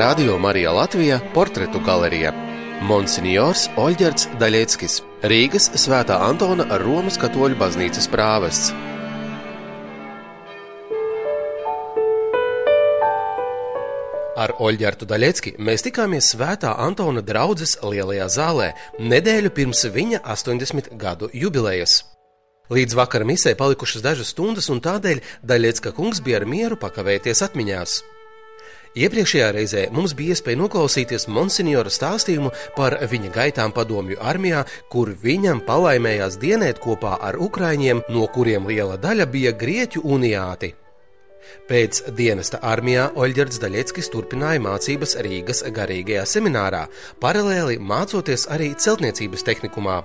Radio Marija Latvija portretu galerija. Monsignors Oļģerts Daļeckis, Rīgas Svētā Antona Romas katoļu baznīcas prāvests. Ar Oļģertu Daļecki mēs tikāmies Svētā Antona draudzes lielajā zālē nedēļu pirms viņa 80 gadu jubilejas. Līdz vakara misē palikušas dažas stundas, un tādēļ Daļecka kungs bija ar mieru pakavēties atmiņās. Iepriekšējā reizē mums bija iespēja noklausīties Monsignora stāstījumu par viņa gaitām padomju armijā, kur viņam palaimējās dienēt kopā ar ukraiņiem, no kuriem liela daļa bija grieķu uniāti. Pēc dienesta armijā Oļģerts Daļeckis turpināja mācības Rīgas garīgajā seminārā, paralēli mācoties arī celtniecības tehnikumā.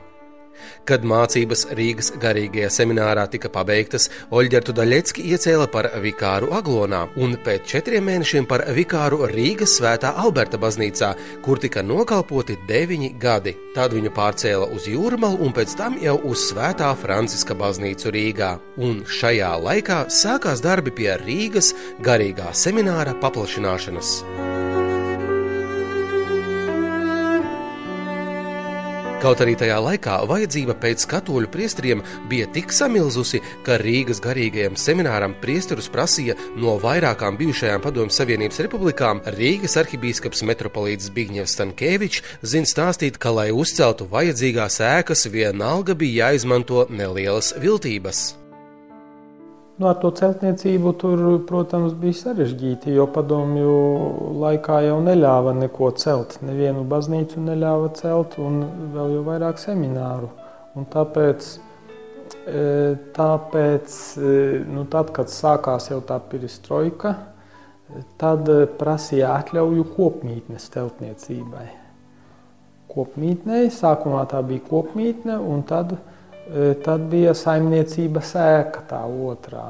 Kad mācības Rīgas garīgajā seminārā tika pabeigtas, Oļģertu Daļecki iecēla par vikāru Aglonā un pēc četriem mēnešiem par vikāru Rīgas svētā Alberta baznīcā, kur tika nokalpoti deviņi gadi. Tad viņu pārcēla uz Jūrmalu un pēc tam jau uz svētā Franciska baznīcu Rīgā. Un šajā laikā sākās darbi pie Rīgas garīgā semināra paplašināšanas. Kaut arī tajā laikā vajadzība pēc katoļu priesteriem bija tik samilzusi, ka Rīgas garīgajam semināram priesterus prasīja no vairākām bijušajām Padomju Savienības republikām. Rīgas arhibīskaps metropolīts Zbigņevs Stankēvičs zina stāstīt, ka, lai uzceltu vajadzīgās ēkas, vienalga bija jāizmanto nelielas viltības. Nu, ar to celtniecību tur, protams, bija sarežģīti, jo padomju laikā jau neļāva neko celt. Nevienu baznīcu neļāva celt, un vēl jau vairāk semināru. Un tāpēc, e, tāpēc e, nu, tad, kad sākās jau tā perestroika, tad prasīja atļauju kopmītnes celtniecībai. Kopmītnei, sākumā tā bija kopmītne, un tad Tad bija saimniecība sēka tā otrā.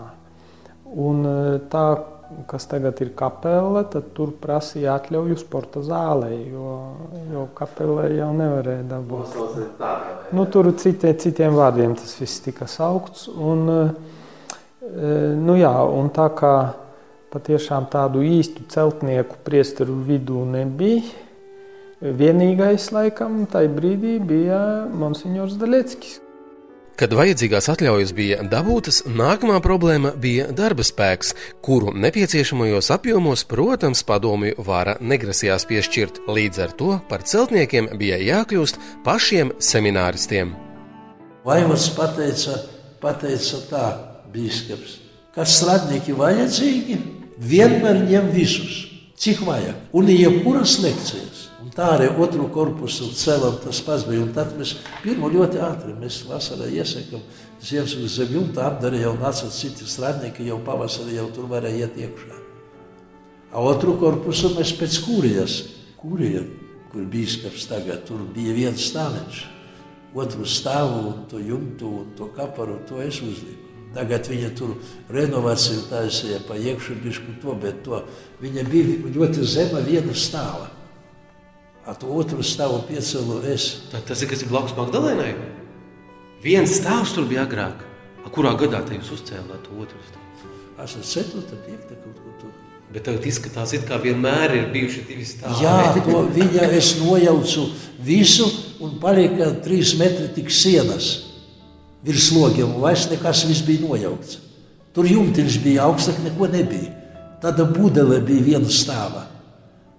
Un tā, kas tagad ir kapele, tad tur prasīja atļauju sporta zālē, jo, jo kapelē jau nevarēja dabūt. Nu, tur citē, citiem vārdiem tas viss tika saukts. Un, nu jā, un tā kā patiešām tādu īstu celtnieku priesteru vidū nebija, vienīgais laikam tajā brīdī bija Monsignors Daļeckis. Kad vajadzīgās atļaujas bija dabūtas, nākamā problēma bija darba spēks, kuru nepieciešamajos apjomos, protams, padomju vara negrasījās piešķirt. Līdz ar to par celtniekiem bija jākļūst pašiem semināristiem. Vaivars pateica, pateica tā, bīskaps, ka strādnieki vajadzīgi, vienmēr ņem visus, cik vajag, un jebkuras lekcijas. Un tā arī otru korpusu cēlām tas pats bija. Un tad mēs pirmo ļoti ātri, mēs vasarā iesakām Ziemassvētku zem jumta apdarīja un nāca citi strādnieki, jau pavasarī jau tur varēja iet iekšā. A otru korpusu mēs pēc kūrijas, kūrija, kur bīskaps tagad, tur bija viens stāviņš. Otru stāvu un to jumtu un to kaparu, to es uzliku. Tagad viņa tur renovāciju taisīja pa iekšu bišku to, bet to viņa bija ļoti zema viena stāva. Ar to otru stāvu piecēlu es. Tā, tas ir kas ir blakus Magdalēnai? Viens stāvs tur bija agrāk. A kurā gadā te jūs uzcēlāt otru stāvu? Es esmu 4. 5. kaut kur tur. Bet tagad izskatās, it kā vienmēr ir bijuši divi stāvi. Jā, to viņa es nojaucu visu un palika trīs metri tik sienas virs logiem un vairs nekas viss bija nojaukts. Tur jumtiņš bija augstāk, neko nebija. Tāda budele bija viena stāva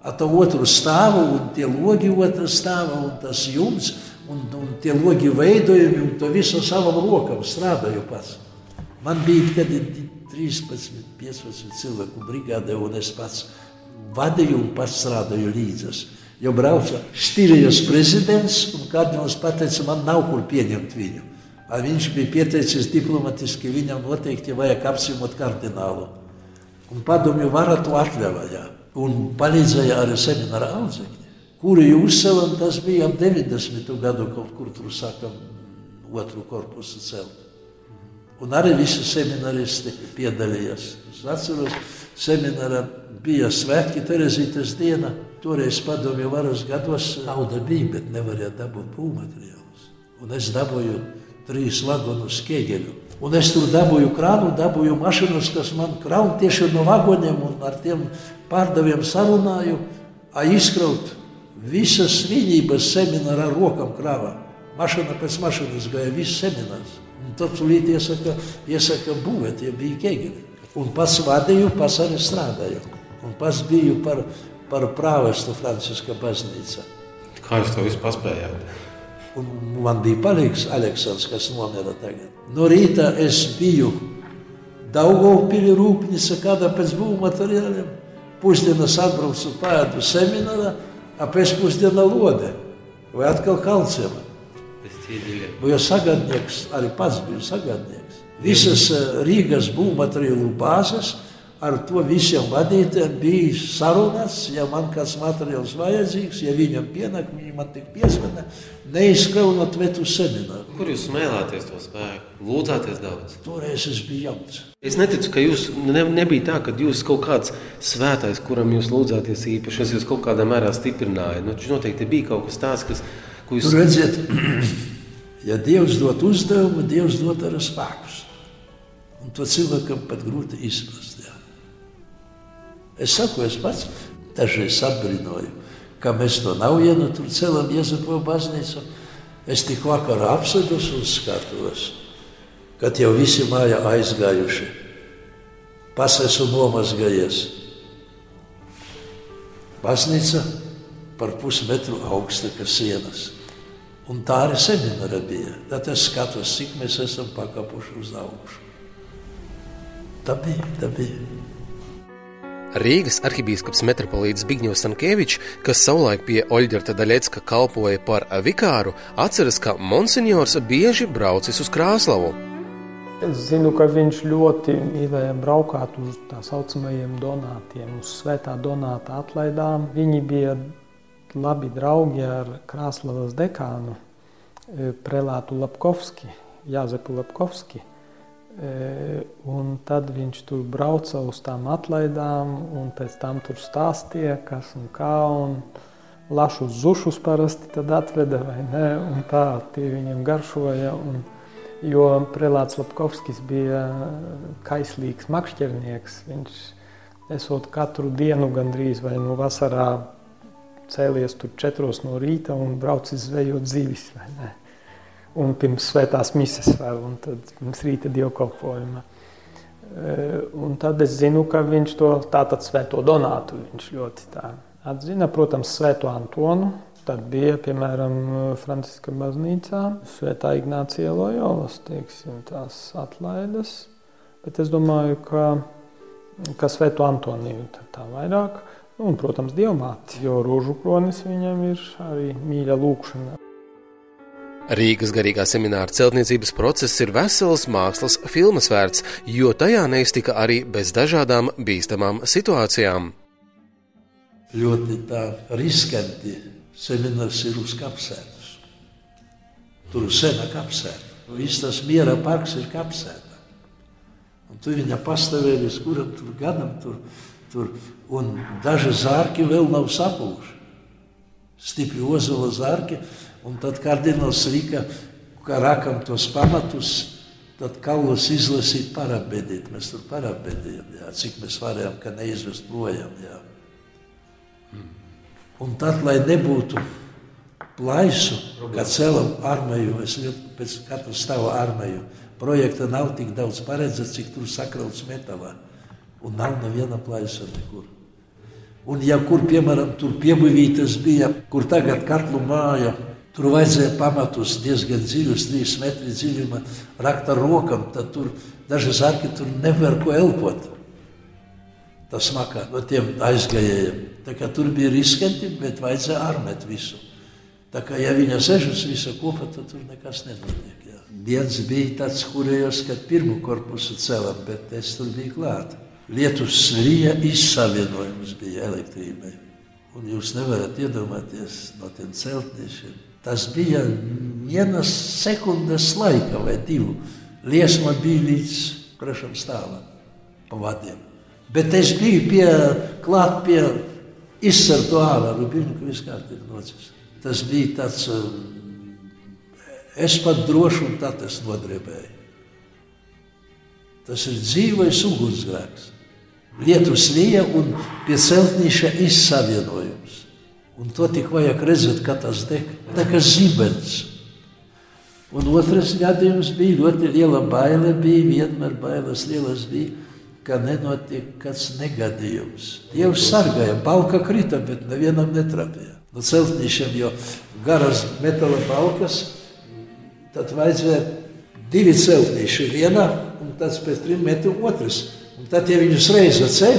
ar to otru stāvu, un tie logi otrā stāva, un tas jumts, un, un tie logi veidojumi, un to visu savam rokam strādāju pats. Man bija kad 13, 15 cilvēku brigādē, un es pats vadīju un pats strādāju līdzas. Jo brauca Štīrijas prezidents, un kardināls pateica, man nav kur pieņemt viņu. A viņš bija pieteicis diplomatiski, viņam noteikti vajag apsimot kardinālu. Un padomju vara to atļāvā un palīdzēja arī semināra audzekļi, kuri uzcēlām, tas bija ap 90. gadu kaut kur tur sākam otru korpusu celt. Un arī visi seminaristi piedalījās. Es atceros, seminārā bija svētki Terezītes diena. Toreiz padomju varas gados nauda bija, bet nevarēja dabūt būvmateriālus. Un es dabūju trīs vagonus ķēgeļu. Un es tur dabūju krānu, dabūju mašīnas, kas man krauna tieši no vagoniem un ar tiem pārdevējiem sarunāju. izkraut visas svinības semināra ar rokām krāvā. Mašīna pēc mašīnas gāja viss seminārs. Un tad tūlīt iesaka, iesaka būvēt, ja bija Kegeli. Un pats vadīju, pats arī strādāju. Un pats biju par, par prāvestu Franciska baznīca. Kā jūs to visu paspējāt? Un man bija palīgs Aleksandrs, kas nomira tagad. No rīta es biju Daugavpili rūpnīca, kāda pēc būvmateriāliem. Pusdienas atbraucu pēdu semināru, a pēcpusdienā lode vai atkal kalciema. Jo sagadnieks arī pats bija sagadnieks. Visas eh, Rīgas būvmateriālu bāzes ar to visiem vadītājiem bija sarunāts, ja man kāds materiāls vajadzīgs, ja viņam pienāk, viņi man tik piesmena, neizskaunot vetu semināru. Kur jūs smēlāties to spēku? Lūdzāties daudz? Toreiz es biju jauns. Es neticu, ka jūs ne, nebija tā, ka jūs kaut kāds svētais, kuram jūs lūdzāties īpaši, es jūs kaut kādā mērā stiprināju. Nu, noteikti bija kaut kas tāds, kas, ko jūs... Tur redziet, ja Dievs dod uzdevumu, Dievs dod arī spēkus. Un to cilvēkam pat grūti izprast. Es saku, es pats dažreiz apbrīnoju, ka mēs to nav vienu tur celam Jēzubu baznīcu. Es tik vakar apsēdos un skatos, kad jau visi mājā aizgājuši. Pats esmu nomazgājies. Baznīca par pusmetru augsta, kā sienas. Un tā arī semināra bija. Tad es skatos, cik mēs esam pakapuši uz augšu. Tā bija, tā bija. Rīgas arhibīskaps metropolīts Zbigņevs Stankēvičs, kas savulaik pie Oļģerta Daļecka kalpoja par vikāru, atceras, ka monsignors bieži braucis uz Krāslavu. Es zinu, ka viņš ļoti mīlēja braukāt uz tā saucamajiem donātiem, uz svētā donāta atlaidām. Viņi bija labi draugi ar Krāslavas dekānu eh, Prelātu Lapkovski, Jāzepu Lapkovski. Un tad viņš tur brauca uz tām atlaidām, un pēc tam tur stāstīja, kas un kā. Un lašus zušus parasti tad atveda, vai ne? Un tā tie viņiem garšoja. Un, jo Prelāts Lapkovskis bija kaislīgs makšķernieks. Viņš esot katru dienu gandrīz vai no vasarā cēlies tur četros no rīta un braucis zvejot zivis, vai ne? Un pirms svētās mises vēl, un tad pirms rīta dievkalpojuma. Eh, un tad es zinu, ka viņš to tātad svēto donātu viņš ļoti tā atzina. Protams, svēto Antonu, tad bija, piemēram, Franciska baznīcā, svētā Ignācija Lojolas, teiksim, tās atlaides. Bet es domāju, ka, ka svēto Antoniju tā vairāk, un, protams, dievmāti, jo rožu kronis viņam ir arī mīļa lūkšana. Rīgas garīgā semināra celtniecības process ir vesels mākslas filmas vērts, jo tajā neiztika arī bez dažādām bīstamām situācijām. Ļoti tā riskanti seminārs ir uz kapsētas. Tur ir sena kapsēta. Viss tas miera parks ir kapsēta. Un tu viņa pastāvēlis, kuram tur gadam tur, tur, un daži zārki vēl nav sapūši. Stipri ozola zārki, Un tad kardināls Rīka, kā rakam tos pamatus, tad kaulos izlasīt parabēdīt. Mēs tur parabēdījām, jā, cik mēs varējām, ka neizvest projām. Jā. Un tad, lai nebūtu plaisu, kā celam armiju, es pēc katra stāva armiju, projekta nav tik daudz paredzēts, cik tur sakrauts metālā. Un nav neviena plaisa nekur. Un ja kur, piemēram, tur piebuvītas bija, kur tagad katlu māja, Tur vajadzēja pamatus diezgan dziļus, trīs metri dziļuma, rakt ar rokam, tad tur daži zārki tur nevar ko elpot. Tas makā no tiem aizgājējiem. Tā kā tur bija riskanti, bet vajadzēja armēt visu. Tā kā ja viņa sežas visa kopā, tad tur nekas nenotiek. Jā. Viens bija tāds, kurējos, kad pirmo korpusu celam, bet es tur biju klāt. Lietus rīja izsavienojums bija elektrībai. Un jūs nevarat iedomāties no tiem celtniešiem Tas bija vienas sekundes laika vai divu. Liesma bija līdz trešam stāvam pa vadiem. Bet es biju pie, klāt pie izsartu ārā, rubinu, ka viss kārtīgi nocis. Tas bija tāds, es pat droši un tad es nodrebēju. Tas ir dzīvais ugunsgrēks. Lietus lija un pie celtnīša izsavienojums. Un to tik vajag redzēt, kā tas deg. Tā kā zibens. Un otrs gadījums bija ļoti liela baile. Bija vienmēr bailes lielas bija, ka nenotiek kāds negadījums. Dievs sargāja, balka krita, bet nevienam netrapīja. No celtniešiem jau garas metāla balkas, tad vajadzēja divi celtnieši vienā, un tas pēc trim metriem otrs. Un tad, ja viņus reizi ceļ,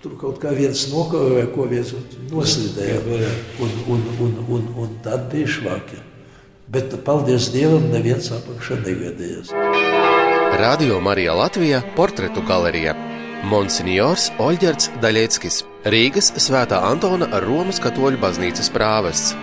tur kaut kā viens nokavēja, ko viens noslīdēja, un, un, un, un, un tad bija švaki. Bet, paldies Dievam, neviens apakšā negadījās. Radio Marija Latvija portretu galerija Monsignors Oļģerts Daļieckis, Rīgas Svētā Antona Romas katoļu baznīcas prāvests.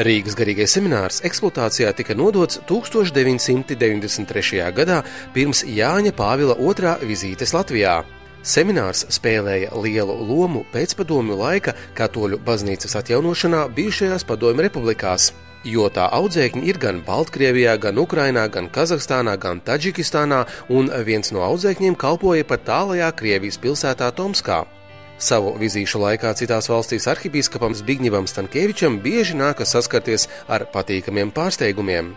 Rīgas garīgais seminārs eksploatācijā tika nodots 1993. gadā pirms Jāņa Pāvila II vizītes Latvijā. Seminārs spēlēja lielu lomu pēcpadomju laika katoļu baznīcas atjaunošanā bijušajās padomju republikās jo tā audzēkņi ir gan Baltkrievijā, gan Ukrainā, gan Kazahstānā, gan Taģikistānā, un viens no audzēkņiem kalpoja pat tālajā Krievijas pilsētā Tomskā. Savu vizīšu laikā citās valstīs arhibīskapam Zbigņevam Stankievičam bieži nākas saskarties ar patīkamiem pārsteigumiem.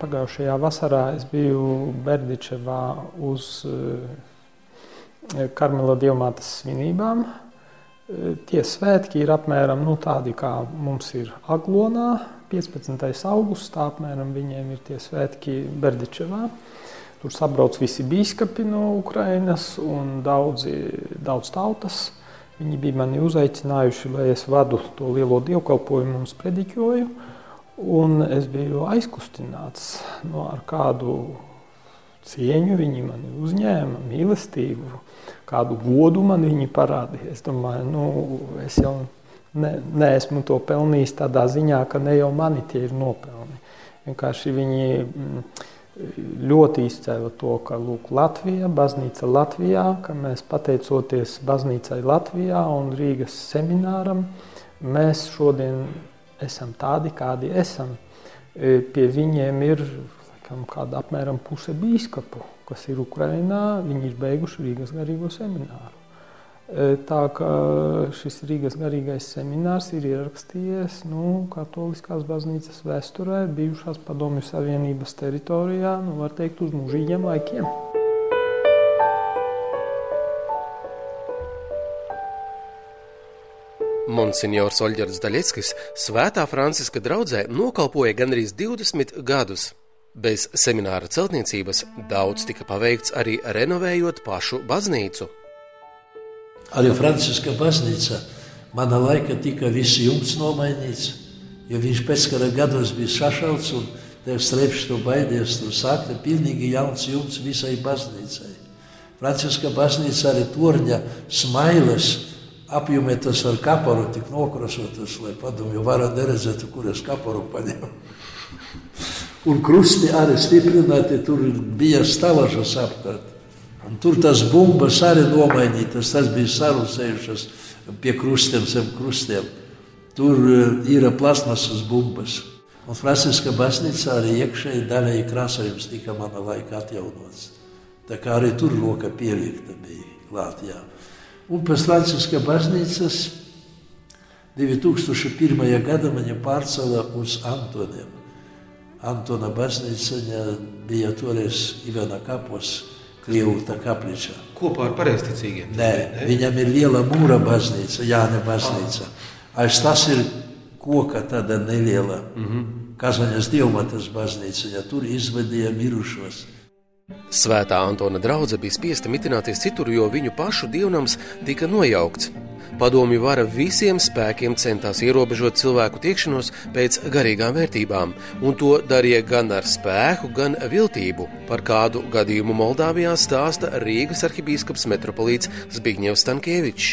Pagājušajā vasarā es biju Berdičevā uz eh, Karmela dievmātes svinībām. Eh, tie svētki ir apmēram nu, tādi, kā mums ir Aglonā, 15. augustā apmēram viņiem ir tie svētki Berdičevā. Tur sabrauc visi biskupi no Ukrainas un daudzi, daudz tautas. Viņi bija mani uzaicinājuši, lai es vadu to lielo dievkalpojumu un sprediķoju. Un es biju aizkustināts, no ar kādu cieņu viņi mani uzņēma, mīlestību, kādu godu man viņi parādīja. Es domāju, nu, es jau ne, neesmu to pelnījis tādā ziņā, ka ne jau mani tie ir nopelni. Vienkārši viņi mm, ļoti izcēla to, ka lūk, Latvija, baznīca Latvijā, ka mēs pateicoties baznīcai Latvijā un Rīgas semināram, mēs šodien esam tādi, kādi esam. E, pie viņiem ir laikam, kāda apmēram puse bīskapu, kas ir Ukrainā, viņi ir beiguši Rīgas garīgo semināru. Tā kā šis Rīgas garīgais seminārs ir ierakstījies nu, Katoliskās baznīcas vēsturē, bijušās Padomju Savienības teritorijā, nu, var teikt, uz mūžīgiem laikiem. Monsignors Oļģerts Daļeckis Svētā Franciska draudzē nokalpoja gandrīz 20 gadus. Bez semināra celtniecības daudz tika paveikts arī renovējot pašu baznīcu. Arī Franciska baznīca mana laika tika visi jumts nomainīts, jo viņš pēckara gados bija sašauts un tev strēpš to baidies, tur sākta pilnīgi jauns jumts visai baznīcai. Franciska baznīca arī torņa smailes apjumētas ar kaparu, tik nokrosotas, lai padomju vara neredzētu, kur es kaparu paņēmu. Un krusti arī stiprināti, tur bija stavažas apkārt. Un tur tas bumbas arī nomainītas, tas bija sarusējušas pie krustiem, zem krustiem. Tur eh, ir plasmasas bumbas. Un Franciska baznīca arī iekšēji daļai krāsojums tika mana laika atjaunots. Tā kā arī tur roka pielikta bija klāt, jā. Un pēc Franciska baznīcas 2001. gada mani pārcēla uz Antoniem. Antona baznīca bija toreiz Ivana kapos, Krievijas kapličā. Kopā ar pareizticīgiem? Nē, ne? viņam ir liela mūra baznīca, Jāne baznīca. Aiz tas ir koka tāda neliela mm -hmm. Kazaņas dievmatas baznīca, ja tur izvedīja mirušos. Svētā Antona draudzene bija spiesta mitināties citur, jo viņu pašu dievnams tika nojaukts. Padomju vara visiem spēkiem centās ierobežot cilvēku tiekšanos pēc garīgām vērtībām, un to darīja gan ar spēku, gan viltību. Par kādu gadījumu Moldāvijā stāsta Rīgas arhibīskaps metropolīts Zbigņevs Stankievičs.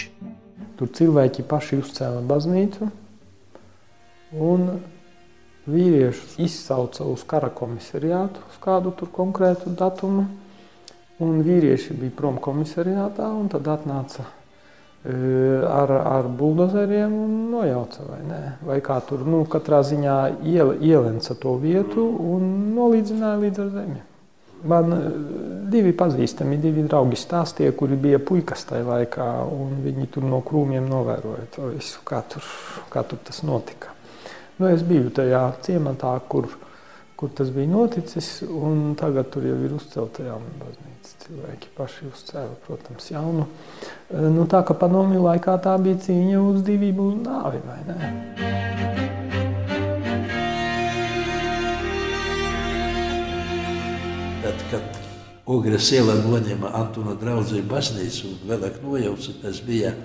Tur cilvēki paši uzcēla baznīcu, un vīriešus izsauca uz kara komisariātu uz kādu konkrētu datumu. Un vīrieši bija prom komisariātā, un tad atnāca ar, ar buldozeriem un nojauca vai nē. Vai kā tur, nu, katrā ziņā iel, ielenca to vietu un nolīdzināja līdz ar zemi. Man divi pazīstami, divi draugi stāstīja, kuri bija puikas tajā laikā, un viņi tur no krūmiem novēroja to visu, kā tur, kā tur tas notika. Nu, es biju tajā ciematā, kur, kur tas bija noticis, un tagad tur jau ir uzcelta jauna baznīca. Cilvēki paši uzcēla, protams, jaunu. Eh, nu, tā kā padomju laikā tā bija cīņa uz dzīvību un nāvi, vai ne? Tad, kad Ogres iela noņēma Antona draugu baznīcu un vēlāk nojauca, tas bija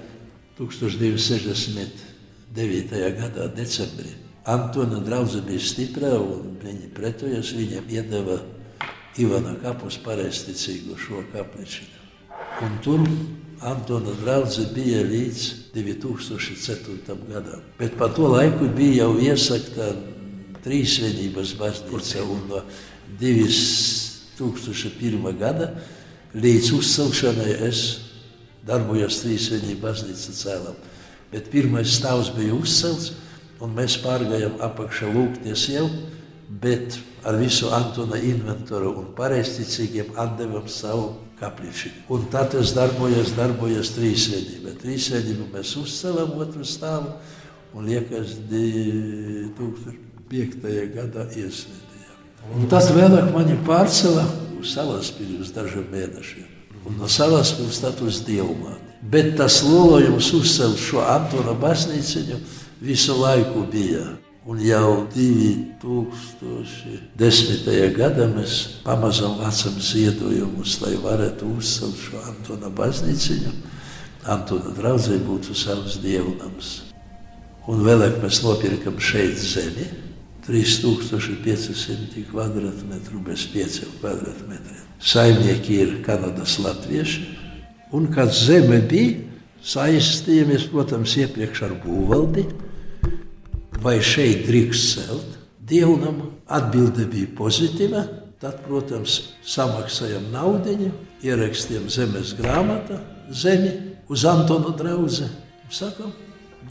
1269. gadā, decembrī. Antona drauga bija stipra un viņi pretojas, viņam iedeva Ivana kapus pareizticīgu šo kapličiņu. Un tur Antona drauga bija līdz 2004. gadam. Bet pa to laiku bija jau iesakta trīsvienības baznīca un no 2001. gada līdz uzcelšanai es darbojos trīsvienību baznīca cēlam. Bet pirmais stāvs bija uzcelts un mēs pārgājām apakšā lūgties jau, bet ar visu Antona inventoru un pareizticīgiem atdevam savu kapliči. Un tad es darbojos, darbojos trīsvienībā. Trīsvienību mēs uzcelam otru stāvu un liekas 2005. gadā iesvētījām. Tad vēlāk mani pārcēla uz Salaspili uz dažiem mēnešiem. Un no Salaspils tad uz Dievmāti. Bet tas lolojums uzcelt šo Antona baznīciņu visu laiku bija. Un jau 2010. gadā mēs pamazām vācam ziedojumus, lai varētu uzcelt šo Antona baznīciņu. Antona draudzē būtu savs dievnams. Un vēlāk mēs nopirkam šeit zemi. 3500 km2 bez 5 km2. Saimnieki ir Kanadas latvieši. Un kad zeme bija, saistījāmies, protams, iepriekš ar būvvaldi, vai šeit drīkst celt dievnamu. Atbilde bija pozitīva. Tad, protams, samaksājam naudu, ierakstījām zemes grāmatā, zemi uz Antona draugu. Sakām,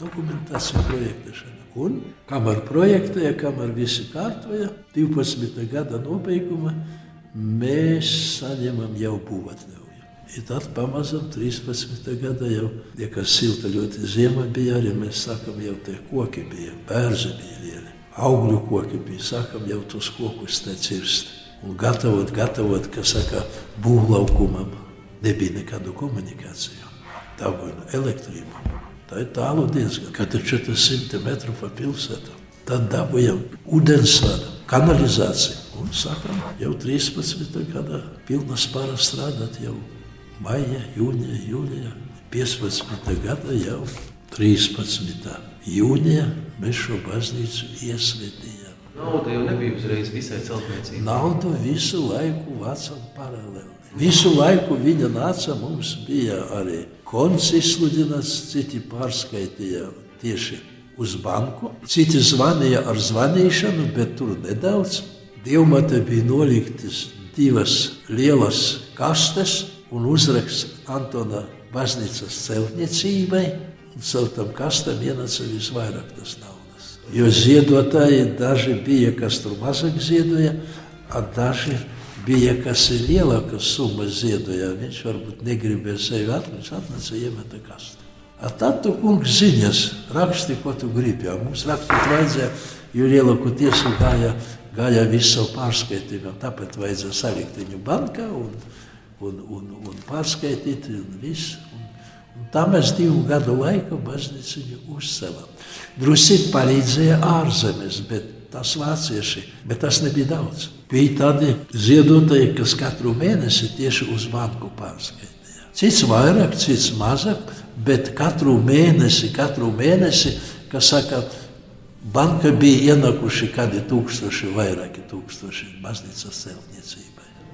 dokumentācija projektēšana. Un kamēr projektēja, kamēr visi kārtoja, 12. gada nobeigumā mēs saņemam jau būvatļauju. I tad pamazām 13. gada jau, ja kas silta ļoti ziema bija, arī mēs sākam jau tie koki bija, bērzi bija lieli, augļu koki bija, sākam jau tos kokus necirst. Un gatavot, gatavot, kas saka, būvlaukumam nebija nekādu komunikāciju, dabūju elektrību. Tā ir tālu diezgan, kad ir 400 metru pa pilsētu. Tad dabūjam ūdensvadu, kanalizāciju. Un sākam jau 13. gadā pilna spāra strādāt jau maija, jūnija, jūlijā. 15. gada jau 13. jūnijā mēs šo baznīcu iesvētījām. Nauda jau nebija uzreiz visai celtniecībai. Naudu visu laiku vācam paralēli. Visu laiku viņa nāca, mums bija arī konts izsludināts, citi pārskaitīja tieši uz banku, citi zvanīja ar zvanīšanu, bet tur nedaudz. Dievmate bija noliktas divas lielas kastes un uzraksts Antona baznīcas celtniecībai, un caur tam kastam ienāca visvairāk tas naudas. Jo ziedotāji daži bija, kas tur mazāk ziedoja, a daži bija kas ir lielākas summas ziedoja. Viņš varbūt negribēja sevi atlikt, atnesa iemeta kastu. A tad tu kungs ziņas, raksti, ko tu gribi. Ja mums rakstīt vajadzēja, jo lielāku tiesu gāja, gāja visu savu pārskaitījumu. Tāpēc vajadzēja salikt viņu bankā un, un, un, un pārskaitīt un viss. Un, un tā mēs divu gadu laiku baznīciņu uzcēlām. Drusīt palīdzēja ārzemes, bet tas vācieši, bet tas nebija daudz. Bija tādi ziedotāji, kas katru mēnesi tieši uz banku pārskaitīja. Cits vairāk, cits mazāk, bet katru mēnesi, katru mēnesi, kas saka, banka bija ienākuši kādi tūkstoši, vairāki tūkstoši baznīcas celtniecībai.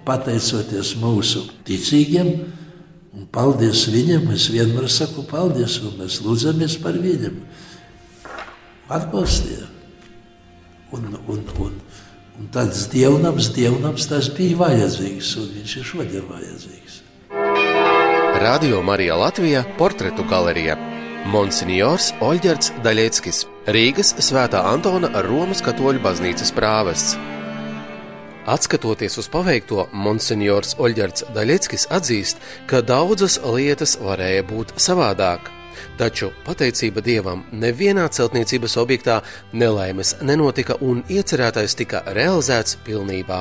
Pateicoties mūsu ticīgiem, un paldies viņam, es vienmēr saku paldies, un mēs lūdzamies par viņam. Atbalstīja. Un, un, un, Un tāds dievnams, dievnams tas bija vajadzīgs, un viņš ir šodien vajadzīgs. Radio Marija Latvijā portretu galerija Monsignors Oļģerts Daļieckis, Rīgas Svētā Antona Romas katoļu baznīcas prāvests. Atskatoties uz paveikto, Monsignors Oļģerts Daļeckis atzīst, ka daudzas lietas varēja būt savādāk. Taču pateicība Dievam nevienā celtniecības objektā nelaimes nenotika un iecerētais tika realizēts pilnībā.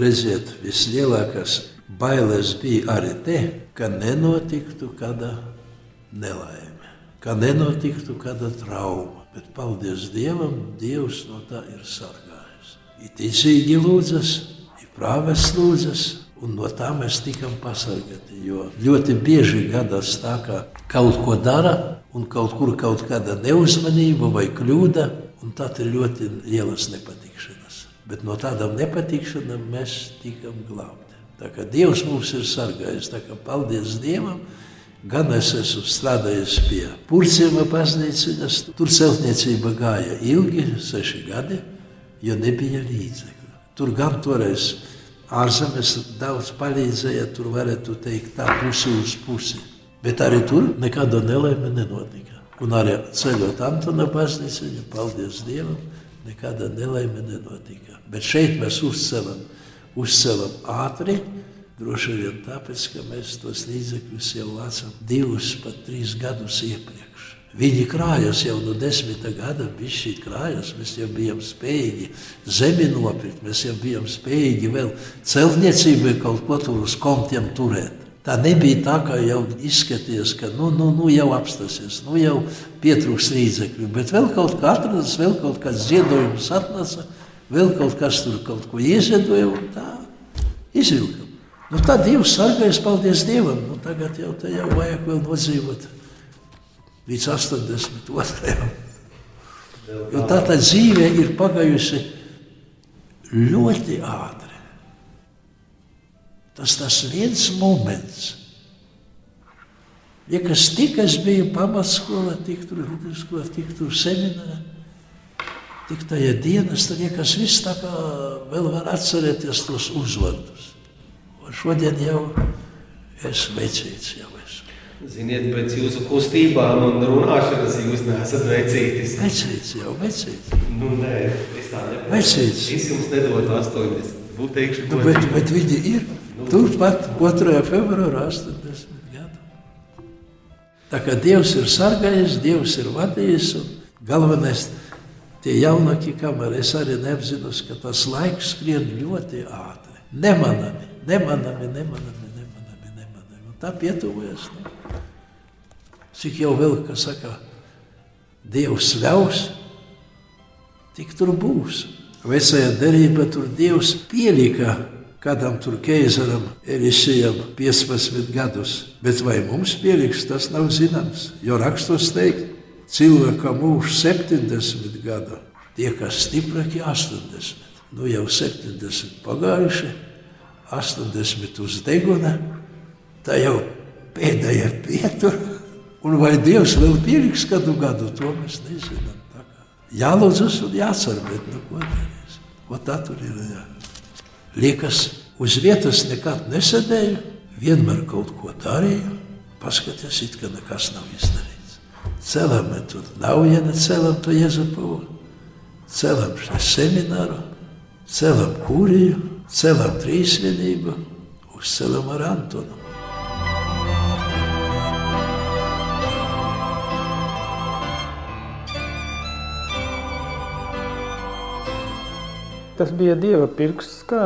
Redziet, vislielākās bailes bija arī te, ka nenotiktu kāda nelaime, ka nenotiktu kāda trauma. Bet paldies Dievam, Dievs no tā ir sargājis. Ir ticīgi lūdzas, ir prāves lūdzas, un no tā mēs tikam pasargāti. Jo ļoti bieži gadās tā, ka kaut ko dara, un kaut kur kaut kāda neuzmanība vai kļūda, un tad ir ļoti lielas nepatikšanas. Bet no tādām nepatikšanām mēs tikam glābti. Tā kā Dievs mums ir sargājis, tā kā paldies Dievam! Gan es esmu strādājis pie Purcēma baznīcas, tur celtniecība gāja ilgi, seši gadi jo nebija līdzekļu. Tur gan toreiz ārzemes daudz palīdzēja, tur varētu teikt tā pusi uz pusi. Bet arī tur nekāda nelaime nenotika. Un arī ceļot Antona baznīciņu, paldies Dievam, nekāda nelaime nenotika. Bet šeit mēs uzcelam, uzcelam ātri, droši vien tāpēc, ka mēs tos līdzekļus jau vācam divus, pat trīs gadus iepriekš. Viņi krājas jau no desmita gada, bija šī krājas. Mēs jau bijām spējīgi zemi nopirkt, mēs jau bijām spējīgi vēl celtniecībai kaut ko tur uz kontiem turēt. Tā nebija tā, kā jau izskatījās, ka nu, nu, nu jau apstāsies, nu jau pietrūks līdzekļu, bet vēl kaut kā atradas, vēl kaut kāds ziedojums atnesa, vēl kaut kas tur kaut ko ieziedoja un tā izvilkam. Nu, tā Dievs sargājas, paldies Dievam, nu, tagad jau te jau vajag vēl nodzīvot līdz 82. Jo tā tā dzīve ir pagājusi ļoti ātri. Tas tas viens moments. Ja kas tik es biju pamatskolā, tik tur vidusskolā, tik tur seminārā, tik tajā dienas, tad liekas viss tā kā vēl var atcerēties tos uzvardus. Un šodien jau es vecīts jau. Ziniet, pēc jūsu kustībām un runāšanas jūs neesat vecītis. Vecītis jau, vecītis. Nu, nē, es tā nepatīšu. Vecītis. Es jums nedotu 80. Būtu teikšu, nu, bet, bet viņi ir. Nu. Turpat 2. februārā 80 gadu. Tā kā Dievs ir sargājis, Dievs ir vadījis un galvenais tie jaunākie kameri. Es arī neapzinos, ka tas laiks skrien ļoti ātri. Nemanami, nemanami, nemanami, nemanami, tā pietuvojas. Ne? Cik jau vēl, kas saka, Dievs ļaus, tik tur būs. Vecajā derībā tur Dievs pielika kādam tur keizaram, Elisijam 15 gadus. Bet vai mums pieliks, tas nav zināms. Jo rakstos teikt, cilvēkam mūžs 70 gadu, tie, kas stiprāki 80. Nu jau 70 pagājuši, 80 uz deguna, tā jau pēdējā pietura. Un vai Dievs vēl pieliks kādu gadu, to mēs nezinām. Jālūdzas un jācer, bet nu, ko darīs? Ko tā tur ir? Jā. Liekas, uz vietas nekad nesēdēju, vienmēr kaut ko darīju, paskaties, it kā nekas nav izdarīts. Celam tur Naujienu, celam to Jezupovu, celam šo semināru, celam kūriju, celam trīsvienību, uzcelam ar Antonu. Tas bija Dieva pirksts, ka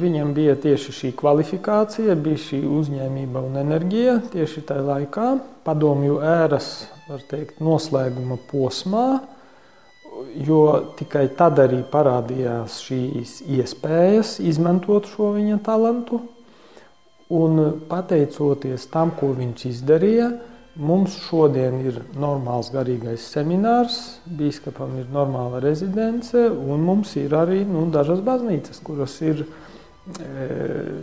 viņam bija tieši šī kvalifikācija, bija šī uzņēmība un enerģija tieši tajā laikā, padomju ēras teikt, noslēguma posmā, jo tikai tad arī parādījās šīs iespējas izmantot šo viņa talantu. Un pateicoties tam, ko viņš izdarīja, Mums šodien ir normāls garīgais seminārs, biskupam ir normāla rezidence, un mums ir arī nu, dažas baznīcas, kuras ir e,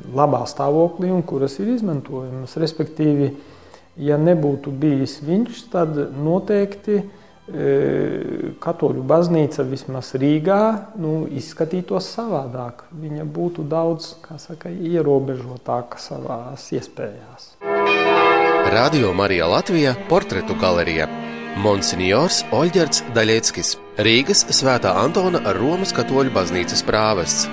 labā stāvoklī un kuras ir izmantojamas. Respektīvi, ja nebūtu bijis viņš, tad noteikti e, katoļu baznīca vismaz Rīgā nu, izskatītos savādāk. Viņa būtu daudz saka, ierobežotāka savās iespējās. Radio Marija Latvija portretu galerija Monsignors Oļģerts Daļeckis, Rīgas Svētā Antona Romas katoļu baznīcas prāvests.